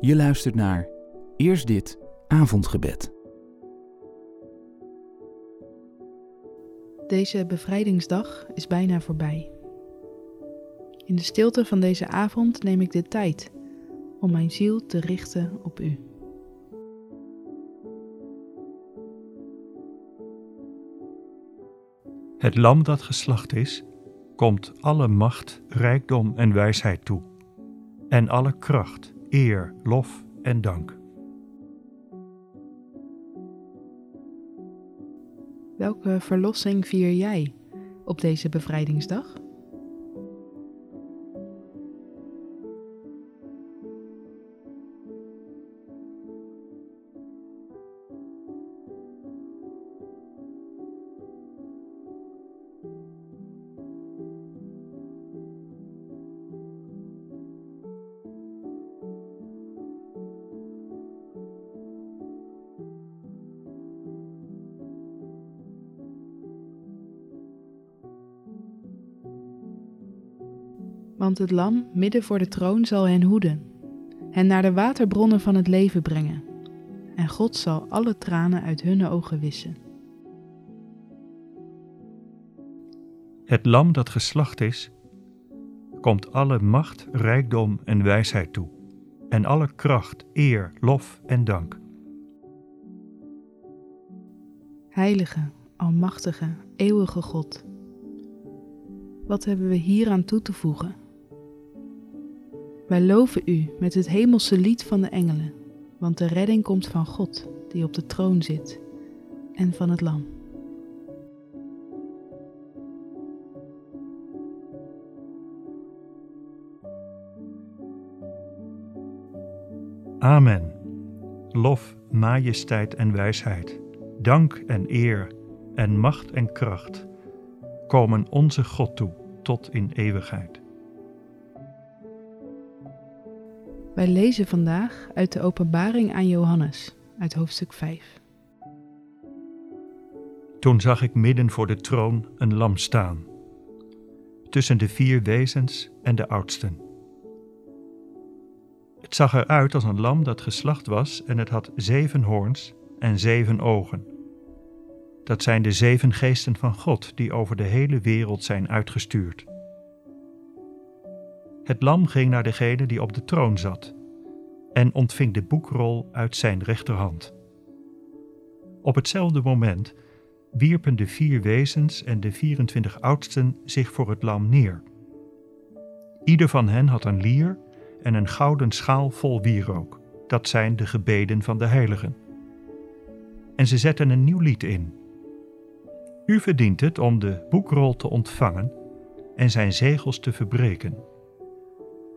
Je luistert naar Eerst dit avondgebed. Deze bevrijdingsdag is bijna voorbij. In de stilte van deze avond neem ik de tijd om mijn ziel te richten op U. Het lam dat geslacht is, komt alle macht, rijkdom en wijsheid toe, en alle kracht, eer, lof en dank. Welke verlossing vier jij op deze bevrijdingsdag? Want het lam midden voor de troon zal hen hoeden, hen naar de waterbronnen van het leven brengen, en God zal alle tranen uit hun ogen wissen. Het lam dat geslacht is, komt alle macht, rijkdom en wijsheid toe, en alle kracht, eer, lof en dank. Heilige, almachtige, eeuwige God, wat hebben we hieraan toe te voegen? Wij loven U met het hemelse lied van de engelen, want de redding komt van God, die op de troon zit, en van het Lam. Amen. Lof, majesteit en wijsheid, dank en eer en macht en kracht komen onze God toe tot in eeuwigheid. Wij lezen vandaag uit de Openbaring aan Johannes, uit hoofdstuk 5. Toen zag ik midden voor de troon een lam staan, tussen de vier wezens en de oudsten. Het zag eruit als een lam dat geslacht was en het had zeven hoorns en zeven ogen. Dat zijn de zeven geesten van God die over de hele wereld zijn uitgestuurd. Het lam ging naar degene die op de troon zat en ontving de boekrol uit zijn rechterhand. Op hetzelfde moment wierpen de vier wezens en de 24 oudsten zich voor het lam neer. Ieder van hen had een lier en een gouden schaal vol wierook. Dat zijn de gebeden van de heiligen. En ze zetten een nieuw lied in. U verdient het om de boekrol te ontvangen en zijn zegels te verbreken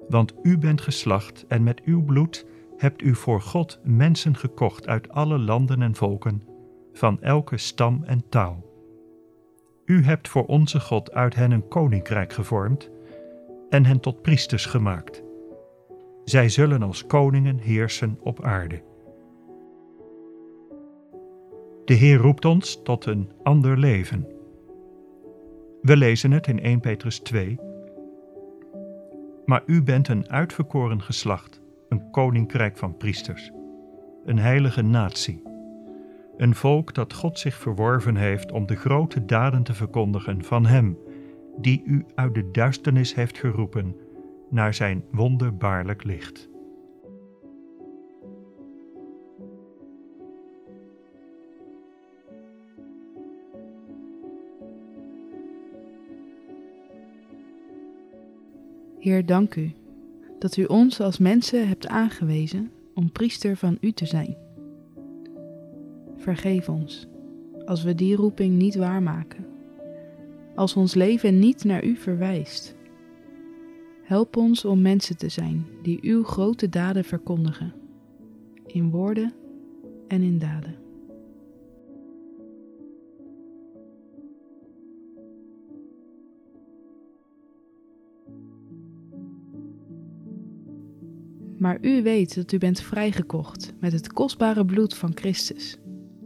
want u bent geslacht en met uw bloed hebt u voor God mensen gekocht uit alle landen en volken, van elke stam en taal. U hebt voor onze God uit hen een koninkrijk gevormd en hen tot priesters gemaakt. Zij zullen als koningen heersen op aarde. De Heer roept ons tot een ander leven. We lezen het in 1 Petrus 2, maar u bent een uitverkoren geslacht, een koninkrijk van priesters, een heilige natie, een volk dat God zich verworven heeft om de grote daden te verkondigen van Hem, die u uit de duisternis heeft geroepen naar Zijn wonderbaarlijk licht. Heer, dank u dat u ons als mensen hebt aangewezen om priester van u te zijn. Vergeef ons als we die roeping niet waarmaken, als ons leven niet naar u verwijst. Help ons om mensen te zijn die uw grote daden verkondigen, in woorden en in daden. Maar u weet dat u bent vrijgekocht met het kostbare bloed van Christus,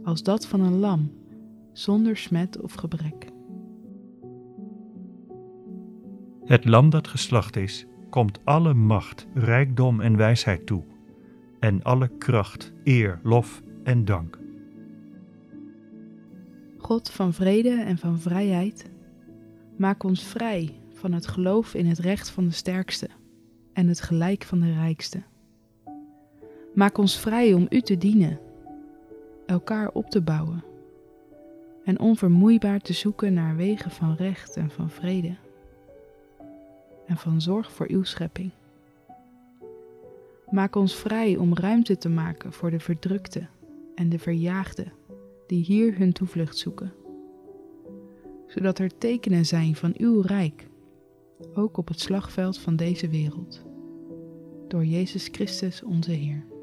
als dat van een lam, zonder smet of gebrek. Het lam dat geslacht is, komt alle macht, rijkdom en wijsheid toe, en alle kracht, eer, lof en dank. God van vrede en van vrijheid, maak ons vrij van het geloof in het recht van de sterkste en het gelijk van de rijkste. Maak ons vrij om U te dienen, elkaar op te bouwen en onvermoeibaar te zoeken naar wegen van recht en van vrede en van zorg voor Uw schepping. Maak ons vrij om ruimte te maken voor de verdrukte en de verjaagde die hier hun toevlucht zoeken, zodat er tekenen zijn van Uw rijk, ook op het slagveld van deze wereld, door Jezus Christus onze Heer.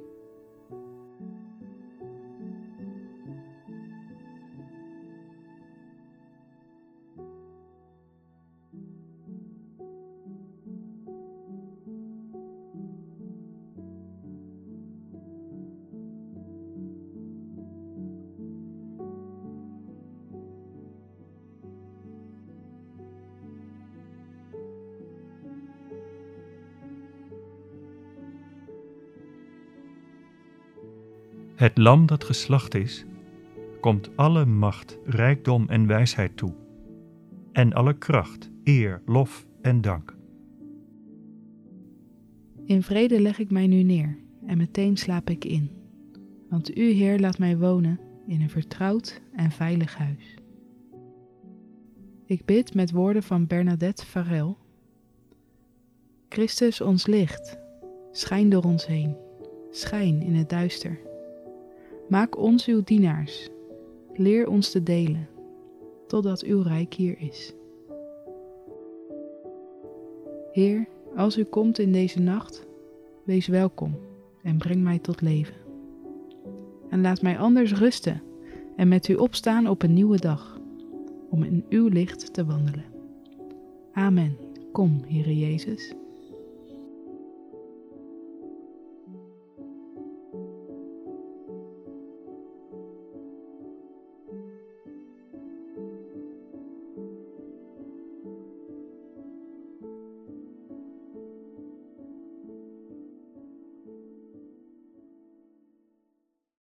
Het lam dat geslacht is, komt alle macht, rijkdom en wijsheid toe, en alle kracht, eer, lof en dank. In vrede leg ik mij nu neer en meteen slaap ik in, want U, Heer, laat mij wonen in een vertrouwd en veilig huis. Ik bid met woorden van Bernadette Farel. Christus ons licht, schijn door ons heen, schijn in het duister. Maak ons uw dienaars, leer ons te delen, totdat uw rijk hier is. Heer, als u komt in deze nacht, wees welkom en breng mij tot leven. En laat mij anders rusten en met u opstaan op een nieuwe dag, om in uw licht te wandelen. Amen. Kom, Heere Jezus.